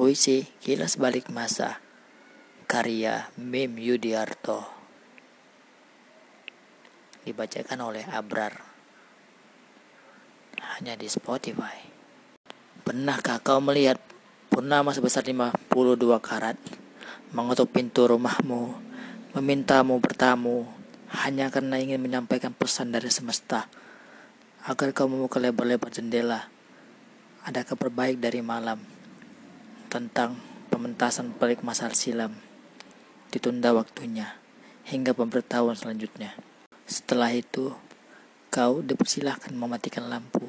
Puisi Kilas Balik Masa Karya Mim Yudiarto. Dibacakan oleh Abrar. Hanya di Spotify. Pernahkah kau melihat purnama sebesar 52 karat? Mengetuk pintu rumahmu Memintamu bertamu Hanya karena ingin menyampaikan pesan dari semesta Agar kau membuka lebar-lebar jendela. Ada kabar baik dari malam tentang pementasan pelik masal silam ditunda waktunya hingga pemberitahuan selanjutnya. Setelah itu, kau dipersilahkan mematikan lampu.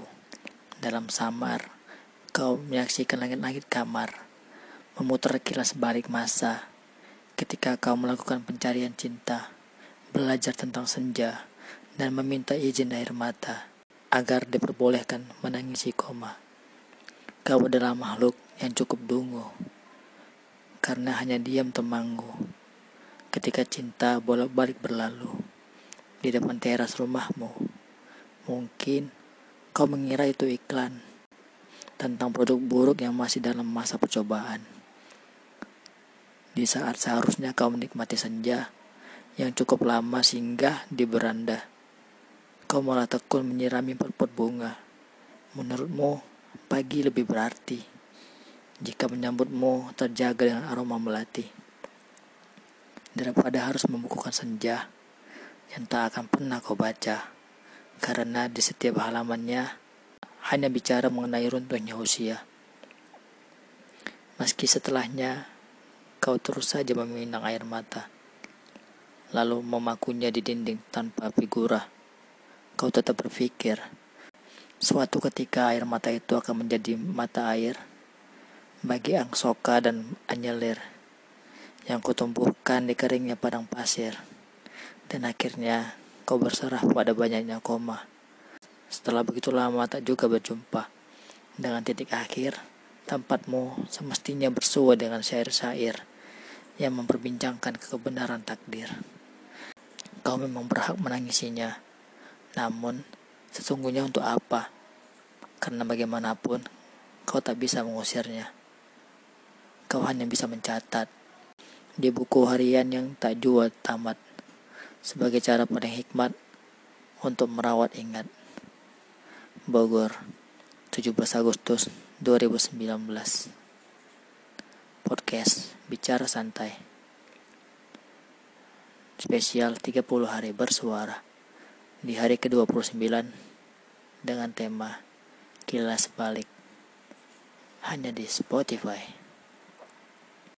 Dalam samar, kau menyaksikan langit-langit kamar, memutar kilas balik masa ketika kau melakukan pencarian cinta, belajar tentang senja, dan meminta izin air mata agar diperbolehkan menangisi koma. Kau adalah makhluk yang cukup dungu, karena hanya diam temanggu ketika cinta bolak-balik berlalu di depan teras rumahmu. Mungkin kau mengira itu iklan tentang produk buruk yang masih dalam masa percobaan. Di saat seharusnya kau menikmati senja yang cukup lama singgah di beranda, kau malah tekun menyirami pot bunga. Menurutmu, pagi lebih berarti jika menyambutmu terjaga dengan aroma melati. Daripada harus membukukan senja yang tak akan pernah kau baca, karena di setiap halamannya hanya bicara mengenai runtuhnya usia. Meski setelahnya kau terus saja meminang air mata, lalu memakunya di dinding tanpa figura, kau tetap berpikir, suatu ketika air mata itu akan menjadi mata air bagi angsoka dan anyelir yang kutumbuhkan di keringnya padang pasir. Dan akhirnya kau berserah pada banyaknya koma. Setelah begitu lama tak juga berjumpa. Dengan titik akhir, tempatmu semestinya bersua dengan syair-syair yang memperbincangkan kebenaran takdir. Kau memang berhak menangisinya. Namun, sesungguhnya untuk apa? Karena bagaimanapun, kau tak bisa mengusirnya kau hanya bisa mencatat di buku harian yang tak jua tamat sebagai cara paling hikmat untuk merawat ingat. Bogor, 17 Agustus 2019. Podcast Bicara Santai. Spesial 30 hari bersuara di hari ke-29 dengan tema Kilas Balik hanya di Spotify.